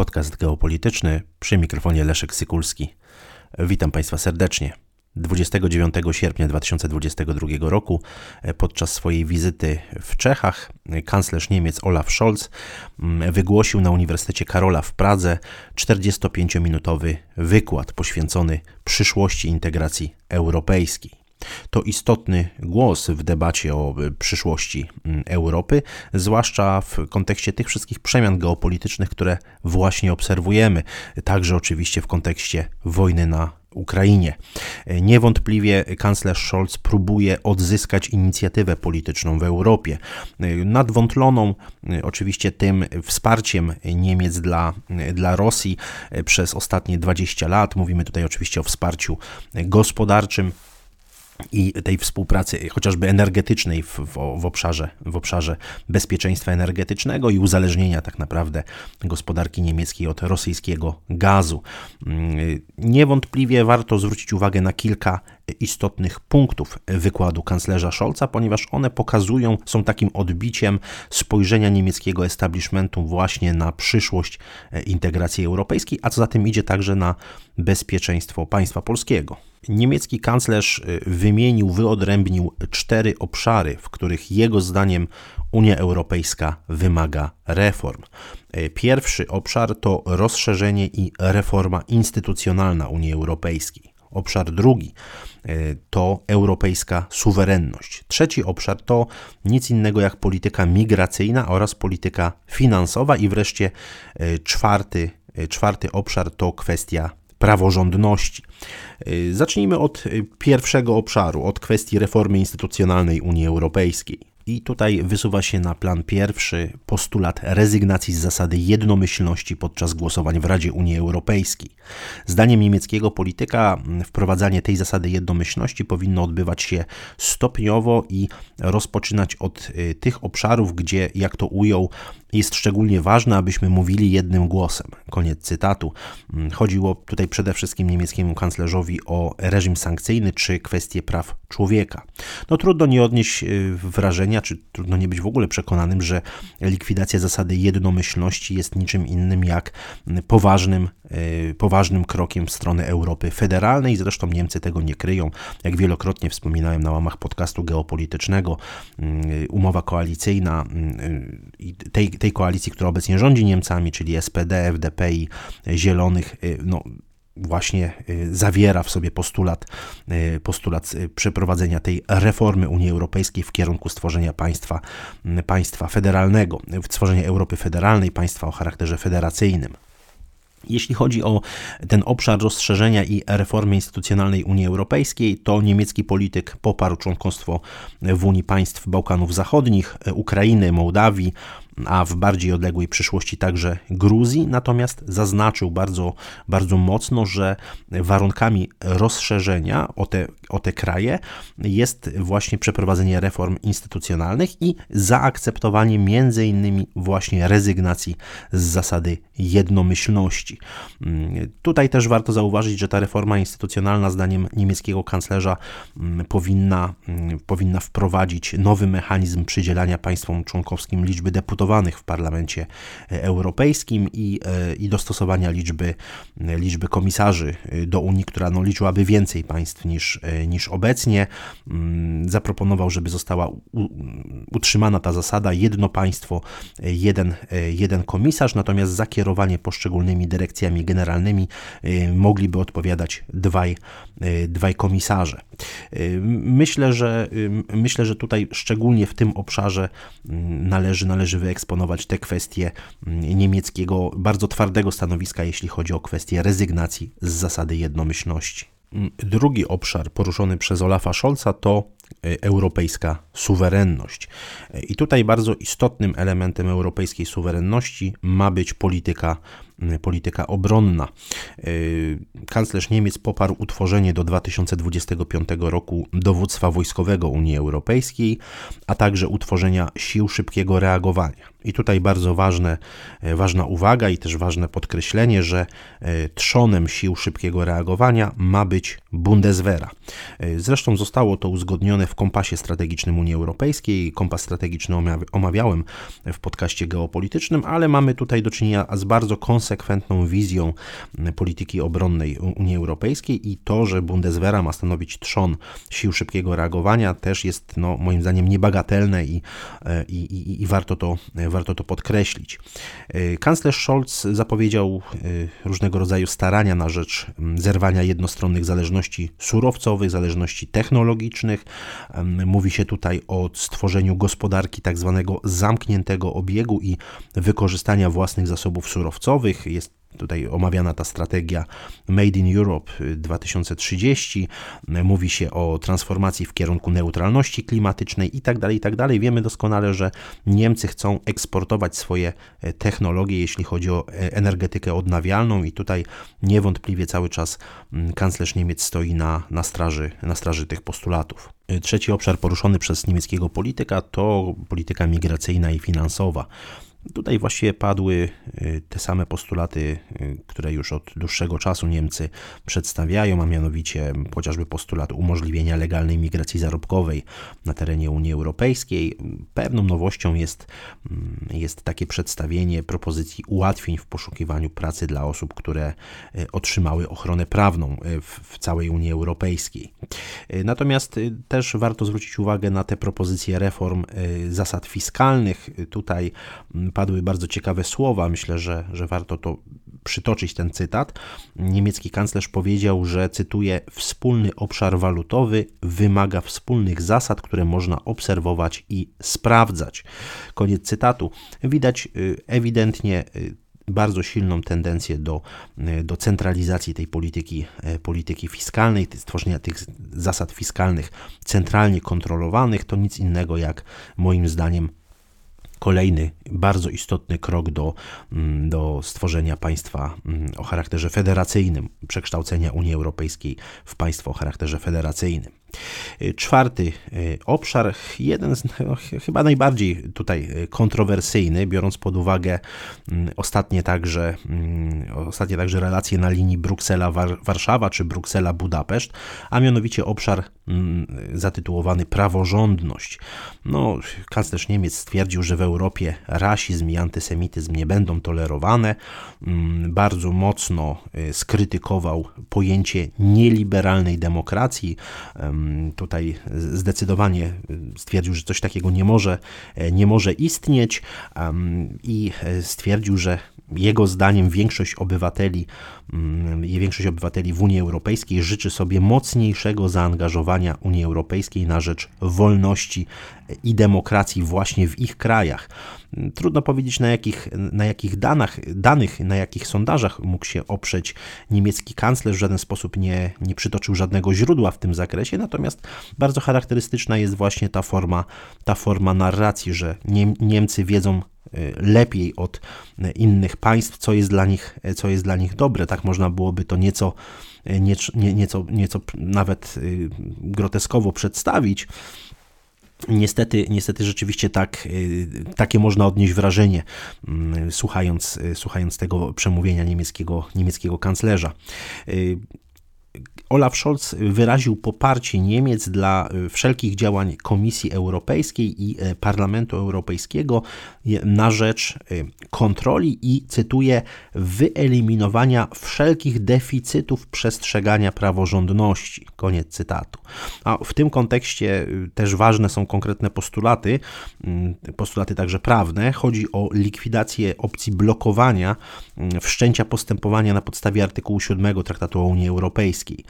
podcast geopolityczny przy mikrofonie Leszek Sykulski. Witam Państwa serdecznie. 29 sierpnia 2022 roku podczas swojej wizyty w Czechach kanclerz Niemiec Olaf Scholz mm, wygłosił na Uniwersytecie Karola w Pradze 45-minutowy wykład poświęcony przyszłości integracji europejskiej. To istotny głos w debacie o y, przyszłości mm, Europy, zwłaszcza w kontekście tych wszystkich przemian geopolitycznych, które właśnie obserwujemy, także oczywiście w kontekście wojny na Ukrainie. Niewątpliwie kanclerz Scholz próbuje odzyskać inicjatywę polityczną w Europie. Nadwątloną y, oczywiście tym wsparciem Niemiec dla, dla Rosji przez ostatnie 20 lat. Mówimy tutaj oczywiście o wsparciu gospodarczym i tej współpracy chociażby energetycznej w, w, w, obszarze, w obszarze bezpieczeństwa energetycznego i uzależnienia tak naprawdę gospodarki niemieckiej od rosyjskiego gazu. Mm, niewątpliwie warto zwrócić uwagę na kilka istotnych punktów wykładu kanclerza Scholza, ponieważ one pokazują, są takim odbiciem spojrzenia niemieckiego establishmentu właśnie na przyszłość integracji europejskiej, a co za tym idzie także na bezpieczeństwo państwa polskiego. Niemiecki kanclerz y, wymienił, wyodrębnił cztery obszary, w których jego zdaniem Unia Europejska wymaga reform. Y, pierwszy obszar to rozszerzenie i reforma instytucjonalna Unii Europejskiej. Obszar drugi y, to europejska suwerenność. Trzeci obszar to nic innego jak polityka migracyjna oraz polityka finansowa. I wreszcie czwarty, czwarty obszar to kwestia praworządności. Y, zacznijmy od y, pierwszego obszaru, od kwestii reformy instytucjonalnej Unii Europejskiej. I tutaj wysuwa się na plan pierwszy postulat rezygnacji z zasady jednomyślności podczas głosowań w Radzie Unii Europejskiej. Zdaniem niemieckiego polityka wprowadzanie tej zasady jednomyślności powinno odbywać się stopniowo i rozpoczynać od y, tych obszarów, gdzie, jak to ujął, jest szczególnie ważne, abyśmy mówili jednym głosem. Koniec cytatu. Mm, chodziło tutaj przede wszystkim niemieckiemu kanclerzowi o reżim sankcyjny czy kwestie praw człowieka. No trudno nie odnieść y, wrażenia, czy trudno nie być w ogóle przekonanym, że likwidacja zasady jednomyślności jest niczym innym jak poważnym, y, poważnym krokiem w stronę Europy federalnej. Zresztą Niemcy tego nie kryją. Jak wielokrotnie wspominałem na łamach podcastu geopolitycznego, y, umowa koalicyjna i tej tej koalicji, która obecnie rządzi Niemcami, czyli SPD, FDP i Zielonych, y, no, właśnie y, zawiera w sobie postulat, y, postulat przeprowadzenia tej reformy Unii Europejskiej w kierunku stworzenia państwa, państwa federalnego, stworzenia Europy federalnej, państwa o charakterze federacyjnym. Jeśli chodzi o ten obszar rozszerzenia i reformy instytucjonalnej Unii Europejskiej, to niemiecki polityk poparł członkostwo w Unii państw Bałkanów Zachodnich, Ukrainy, Mołdawii, a w bardziej odległej przyszłości także Gruzji, natomiast zaznaczył bardzo, bardzo mocno, że warunkami rozszerzenia o te, o te kraje jest właśnie przeprowadzenie reform instytucjonalnych i zaakceptowanie między innymi właśnie rezygnacji z zasady jednomyślności. Tutaj też warto zauważyć, że ta reforma instytucjonalna zdaniem niemieckiego kanclerza mm, powinna, mm, powinna wprowadzić nowy mechanizm przydzielania państwom członkowskim liczby deputowanych w Parlamencie Europejskim i, e, i dostosowania liczby, liczby komisarzy do Unii, która no, liczyłaby więcej państw niż, e, niż obecnie. Mm, zaproponował, żeby została utrzymana ta zasada jedno państwo, jeden, e, jeden komisarz, natomiast za kierowanie poszczególnymi dyrekcjami generalnymi mogliby odpowiadać dwaj, dwaj komisarze. Myślę, że myślę, że tutaj szczególnie w tym obszarze mm, należy, należy wyeksponować te kwestie mm, niemieckiego bardzo twardego stanowiska, jeśli chodzi o kwestię rezygnacji z zasady jednomyślności. Mm, drugi obszar poruszony przez Olafa Scholza to e, europejska suwerenność. E, I tutaj bardzo istotnym elementem europejskiej suwerenności ma być polityka polityka obronna. Y, kanclerz Niemiec poparł utworzenie do 2025 roku dowództwa wojskowego Unii Europejskiej, a także utworzenia sił szybkiego reagowania. I tutaj bardzo ważne, e, ważna uwaga i też ważne podkreślenie, że e, trzonem sił szybkiego reagowania ma być Bundeswehra. E, zresztą zostało to uzgodnione w kompasie strategicznym Unii Europejskiej. Kompas strategiczny omawiałem w podcaście geopolitycznym, ale mamy tutaj do czynienia z bardzo konsekwentną wizją polityki obronnej Unii Europejskiej i to, że Bundeswehra ma stanowić trzon sił szybkiego reagowania, też jest no, moim zdaniem niebagatelne i, i, i, i warto, to, warto to podkreślić. Kanclerz Scholz zapowiedział różnego rodzaju starania na rzecz zerwania jednostronnych zależności surowcowych, zależności technologicznych. Mówi się tutaj o stworzeniu gospodarki tak zwanego zamkniętego obiegu i wykorzystania własnych zasobów surowcowych. Jest tutaj omawiana ta strategia Made in Europe 2030, mówi się o transformacji w kierunku neutralności klimatycznej itd., tak itd. Tak Wiemy doskonale, że Niemcy chcą eksportować swoje e, technologie, jeśli chodzi o e, energetykę odnawialną i tutaj niewątpliwie cały czas mm, kanclerz Niemiec stoi na, na, straży, na straży tych postulatów. E, trzeci obszar poruszony przez niemieckiego polityka to polityka migracyjna i finansowa. Tutaj właściwie padły y, te same postulaty, y, które już od dłuższego czasu Niemcy przedstawiają, a mianowicie chociażby postulat umożliwienia legalnej migracji zarobkowej na terenie Unii Europejskiej. Pewną nowością jest, mm, jest takie przedstawienie propozycji ułatwień w poszukiwaniu pracy dla osób, które y, otrzymały ochronę prawną w, w całej Unii Europejskiej. Natomiast też warto zwrócić uwagę na te propozycje reform zasad fiskalnych. Tutaj mm, padły bardzo ciekawe słowa. Myślę, że, że warto to przytoczyć ten cytat. Niemiecki kanclerz powiedział, że cytuję: Wspólny obszar walutowy wymaga wspólnych zasad, które można obserwować i sprawdzać. Koniec cytatu. Widać y, ewidentnie y, bardzo silną tendencję do, y, do centralizacji tej polityki, polityki fiskalnej, stworzenia tych zasad fiskalnych centralnie kontrolowanych, to nic innego jak moim zdaniem kolejny bardzo istotny krok do, mm, do stworzenia państwa mm, o charakterze federacyjnym, przekształcenia Unii Europejskiej w państwo o charakterze federacyjnym. Y, czwarty y, obszar, jeden z no, chyba najbardziej tutaj y, kontrowersyjny, biorąc pod uwagę mm, ostatnie także, ostatnie także relacje na linii Bruksela-Warszawa czy Bruksela-Budapeszt, a mianowicie obszar zatytułowany praworządność. No, kanclerz Niemiec stwierdził, że w Europie rasizm i antysemityzm nie będą tolerowane. Mm, bardzo mocno skrytykował pojęcie nieliberalnej demokracji tutaj zdecydowanie stwierdził, że coś takiego nie może, e, nie może istnieć i e, stwierdził, że jego zdaniem większość obywateli, mm, większość obywateli w Unii Europejskiej życzy sobie mocniejszego zaangażowania Unii Europejskiej na rzecz wolności i demokracji właśnie w ich krajach. Trudno powiedzieć, na jakich, na jakich danach, danych, na jakich sondażach mógł się oprzeć niemiecki kanclerz. W żaden sposób nie, nie przytoczył żadnego źródła w tym zakresie, natomiast bardzo charakterystyczna jest właśnie ta forma, ta forma narracji, że Niemcy wiedzą y, lepiej od innych państw, co jest dla nich, co jest dla nich dobre. Tak można byłoby to nieco, nie, nieco, nieco nawet groteskowo przedstawić. Niestety, niestety rzeczywiście tak, y, takie można odnieść wrażenie, mm, słuchając, y, słuchając tego przemówienia niemieckiego, niemieckiego kanclerza. Olaf Scholz wyraził poparcie Niemiec dla e, wszelkich działań Komisji Europejskiej i e, Parlamentu Europejskiego na rzecz e, kontroli i, cytuję, wyeliminowania wszelkich deficytów przestrzegania praworządności. Koniec cytatu. A w tym kontekście też ważne są konkretne postulaty, mm, postulaty także prawne. Chodzi o likwidację opcji blokowania mm, wszczęcia postępowania na podstawie artykułu 7 Traktatu o Unii Europejskiej.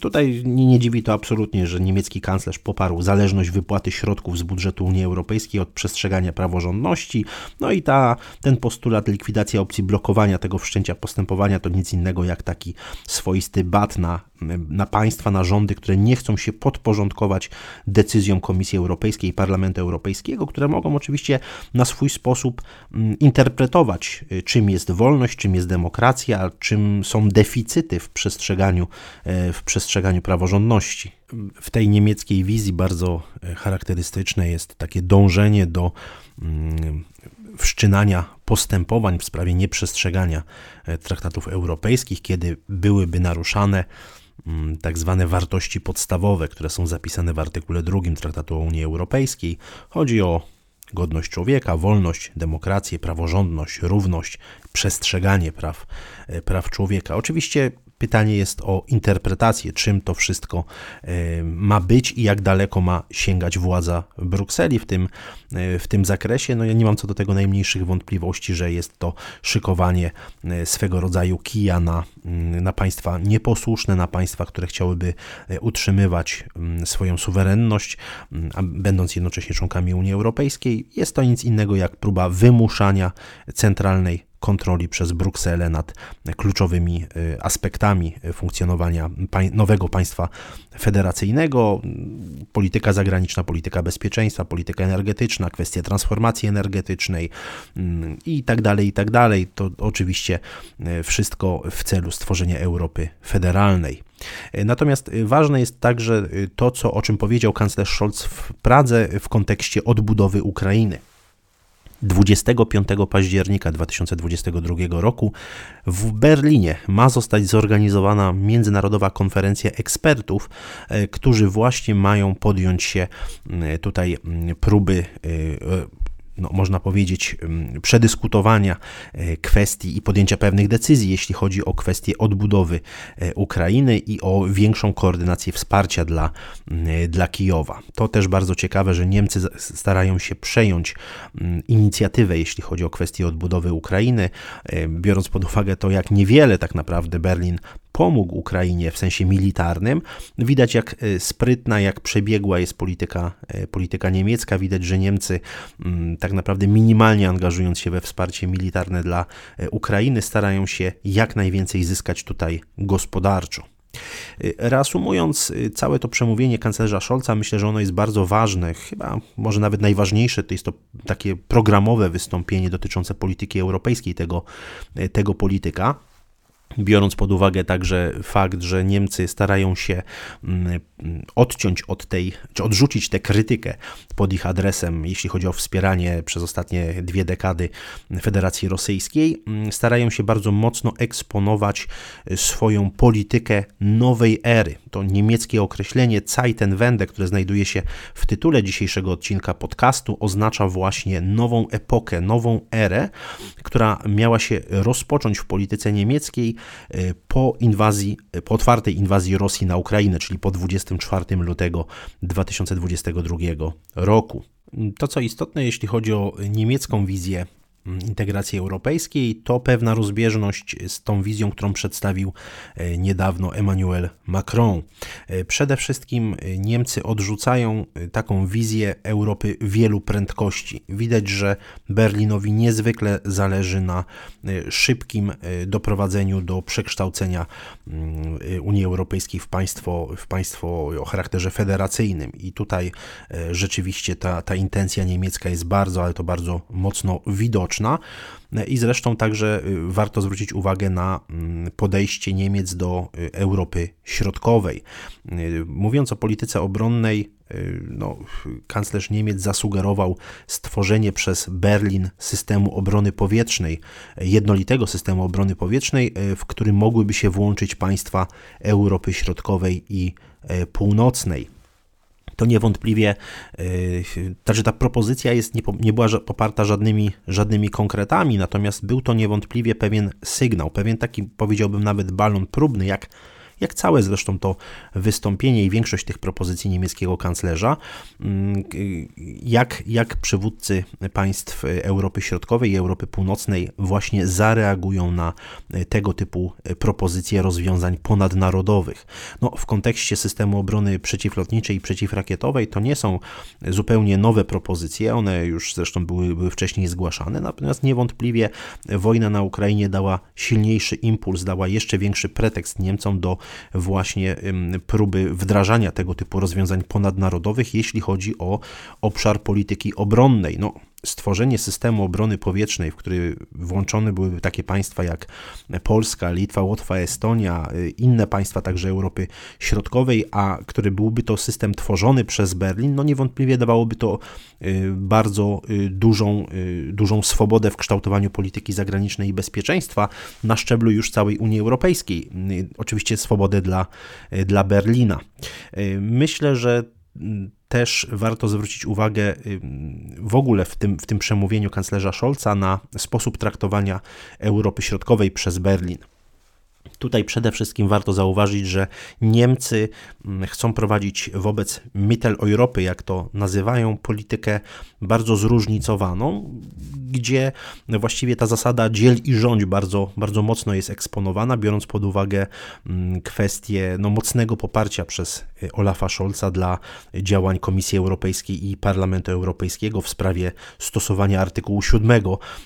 Tutaj nie, nie dziwi to absolutnie, że niemiecki kanclerz poparł zależność wypłaty środków z budżetu Unii Europejskiej od przestrzegania praworządności. No i ta, ten postulat likwidacja opcji blokowania tego wszczęcia postępowania to nic innego jak taki swoisty bat na na państwa, na rządy, które nie chcą się podporządkować decyzjom Komisji Europejskiej i Parlamentu Europejskiego, które mogą oczywiście na swój sposób mm, interpretować, y, czym jest wolność, czym jest demokracja, czym są deficyty w przestrzeganiu, e, w przestrzeganiu praworządności. W tej niemieckiej wizji bardzo e, charakterystyczne jest takie dążenie do mm, wszczynania postępowań w sprawie nieprzestrzegania e, traktatów europejskich, kiedy byłyby naruszane tak zwane wartości podstawowe, które są zapisane w artykule 2 Traktatu o Unii Europejskiej. Chodzi o godność człowieka, wolność, demokrację, praworządność, równość, przestrzeganie praw, e, praw człowieka. Oczywiście Pytanie jest o interpretację, czym to wszystko e, ma być i jak daleko ma sięgać władza Brukseli w tym, e, w tym zakresie. No ja nie mam co do tego najmniejszych wątpliwości, że jest to szykowanie e, swego rodzaju kija na, mm, na państwa nieposłuszne, na państwa, które chciałyby utrzymywać mm, swoją suwerenność, mm, a będąc jednocześnie członkami Unii Europejskiej. Jest to nic innego jak próba wymuszania centralnej kontroli przez Brukselę nad kluczowymi y, aspektami funkcjonowania nowego państwa federacyjnego, polityka zagraniczna, polityka bezpieczeństwa, polityka energetyczna, kwestie transformacji energetycznej mm, i tak dalej, i tak dalej. To oczywiście y, wszystko w celu stworzenia Europy federalnej. Y, natomiast ważne jest także to, co, o czym powiedział kanclerz Scholz w Pradze w kontekście odbudowy Ukrainy. 25 października 2022 roku w Berlinie ma zostać zorganizowana międzynarodowa konferencja ekspertów, e, którzy właśnie mają podjąć się tutaj próby e, no, można powiedzieć, przedyskutowania e, kwestii i podjęcia pewnych decyzji, jeśli chodzi o kwestię odbudowy e, Ukrainy i o większą koordynację wsparcia dla, dla Kijowa. To też bardzo ciekawe, że Niemcy starają się przejąć inicjatywę, jeśli chodzi o kwestię odbudowy Ukrainy, e, biorąc pod uwagę to, jak niewiele tak naprawdę Berlin pomógł Ukrainie w sensie militarnym. Widać, jak e, sprytna, jak przebiegła jest polityka, e, polityka niemiecka. Widać, że Niemcy mm, tak naprawdę minimalnie angażując się we wsparcie militarne dla e, Ukrainy, starają się jak najwięcej zyskać tutaj gospodarczo. Reasumując całe to przemówienie kanclerza Scholza, myślę, że ono jest bardzo ważne, chyba może nawet najważniejsze, to jest to takie programowe wystąpienie dotyczące polityki europejskiej tego, tego polityka biorąc pod uwagę także fakt, że Niemcy starają się mm, odciąć od tej, czy odrzucić tę krytykę pod ich adresem, jeśli chodzi o wspieranie przez ostatnie dwie dekady Federacji Rosyjskiej, mm, starają się bardzo mocno eksponować swoją politykę nowej ery. To niemieckie określenie Zeitenwende, które znajduje się w tytule dzisiejszego odcinka podcastu, oznacza właśnie nową epokę, nową erę, która miała się rozpocząć w polityce niemieckiej po inwazji, po otwartej inwazji Rosji na Ukrainę, czyli po 24 lutego 2022 roku. To, co istotne, jeśli chodzi o niemiecką wizję integracji europejskiej, to pewna rozbieżność z tą wizją, którą przedstawił e, niedawno Emmanuel Macron. E, przede wszystkim e, Niemcy odrzucają taką wizję Europy wielu prędkości. Widać, że Berlinowi niezwykle zależy na szybkim doprowadzeniu do przekształcenia mm, Unii Europejskiej w państwo, w państwo o charakterze federacyjnym. I tutaj rzeczywiście ta, ta intencja niemiecka jest bardzo, ale to bardzo mocno widoczna. I zresztą także y, warto zwrócić uwagę na mm, podejście Niemiec do y, Europy Środkowej. Y, mówiąc o polityce obronnej, no, kanclerz Niemiec zasugerował stworzenie przez Berlin systemu obrony powietrznej, jednolitego systemu obrony powietrznej, w którym mogłyby się włączyć państwa Europy Środkowej i Północnej to niewątpliwie, yy, znaczy ta propozycja jest, nie, nie była poparta żadnymi, żadnymi konkretami, natomiast był to niewątpliwie pewien sygnał, pewien taki powiedziałbym nawet balon próbny, jak jak całe zresztą to wystąpienie i większość tych propozycji niemieckiego kanclerza, mm, jak, jak przywódcy państw Europy Środkowej i Europy Północnej właśnie zareagują na tego typu propozycje rozwiązań ponadnarodowych. No, w kontekście systemu obrony przeciwlotniczej i przeciwrakietowej to nie są zupełnie nowe propozycje, one już zresztą były, były wcześniej zgłaszane, natomiast niewątpliwie wojna na Ukrainie dała silniejszy impuls, dała jeszcze większy pretekst Niemcom do właśnie próby wdrażania tego typu rozwiązań ponadnarodowych, jeśli chodzi o obszar polityki obronnej. No, stworzenie systemu obrony powietrznej, w który włączone byłyby takie państwa jak Polska, Litwa, Łotwa, Estonia, y, inne państwa także Europy Środkowej, a który byłby to system tworzony przez Berlin, no niewątpliwie dawałoby to y, bardzo y, dużą, dużą swobodę w kształtowaniu polityki zagranicznej i bezpieczeństwa na szczeblu już całej Unii Europejskiej. Oczywiście swobodę dla, dla Berlina. Myślę, że też warto zwrócić uwagę w ogóle w tym, w tym przemówieniu kanclerza Scholza na sposób traktowania Europy Środkowej przez Berlin. Tutaj przede wszystkim warto zauważyć, że Niemcy mm, chcą prowadzić wobec Mitteleuropy, jak to nazywają, politykę bardzo zróżnicowaną, gdzie właściwie ta zasada dziel i rządź bardzo, bardzo mocno jest eksponowana, biorąc pod uwagę mm, kwestię no, mocnego poparcia przez y, Olafa Scholza dla działań Komisji Europejskiej i Parlamentu Europejskiego w sprawie stosowania artykułu 7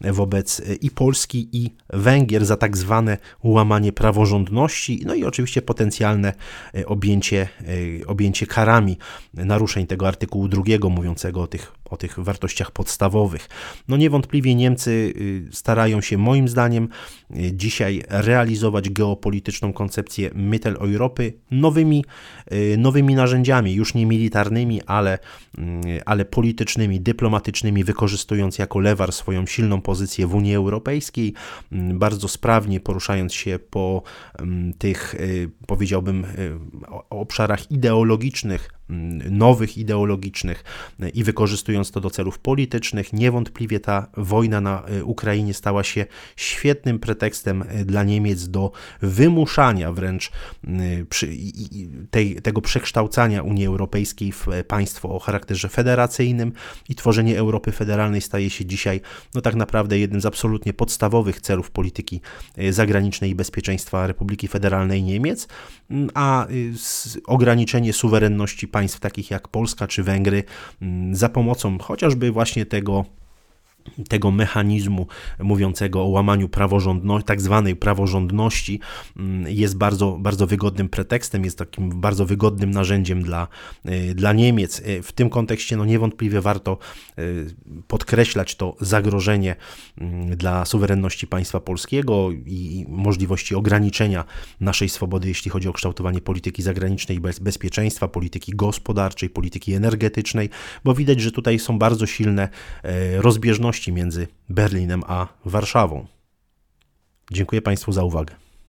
wobec y, i Polski, i Węgier za tak zwane łamanie prawa praworządności, no i oczywiście potencjalne e, objęcie, e, objęcie karami naruszeń tego artykułu drugiego mówiącego o tych, o tych wartościach podstawowych. No niewątpliwie Niemcy y, starają się moim zdaniem y, dzisiaj realizować geopolityczną koncepcję Mitteleuropy nowymi, y, nowymi narzędziami, już nie militarnymi, ale, ale politycznymi, dyplomatycznymi, wykorzystując jako lewar swoją silną pozycję w Unii Europejskiej, bardzo sprawnie poruszając się po tych, powiedziałbym, obszarach ideologicznych, nowych ideologicznych i wykorzystując to do celów politycznych. Niewątpliwie ta wojna na e, Ukrainie stała się świetnym pretekstem e, dla Niemiec do wymuszania wręcz tej, tego przekształcania Unii Europejskiej w e, państwo o charakterze federacyjnym i tworzenie Europy Federalnej staje się dzisiaj no tak naprawdę jednym z absolutnie podstawowych celów polityki zagranicznej i bezpieczeństwa Republiki Federalnej Niemiec, a ograniczenie suwerenności państw takich jak Polska czy Węgry mm, za pomocą chociażby właśnie tego tego mechanizmu mówiącego o łamaniu praworządności, tak zwanej praworządności, mm, jest bardzo, bardzo wygodnym pretekstem, jest takim bardzo wygodnym narzędziem dla, y, dla Niemiec. Y, w tym kontekście no niewątpliwie warto y, podkreślać to zagrożenie mm, dla suwerenności państwa polskiego i możliwości ograniczenia naszej swobody, jeśli chodzi o kształtowanie polityki zagranicznej i bezpieczeństwa, polityki gospodarczej, polityki energetycznej, bo widać, że tutaj są bardzo silne rozbieżności między Berlinem a Warszawą. Dziękuję Państwu za uwagę.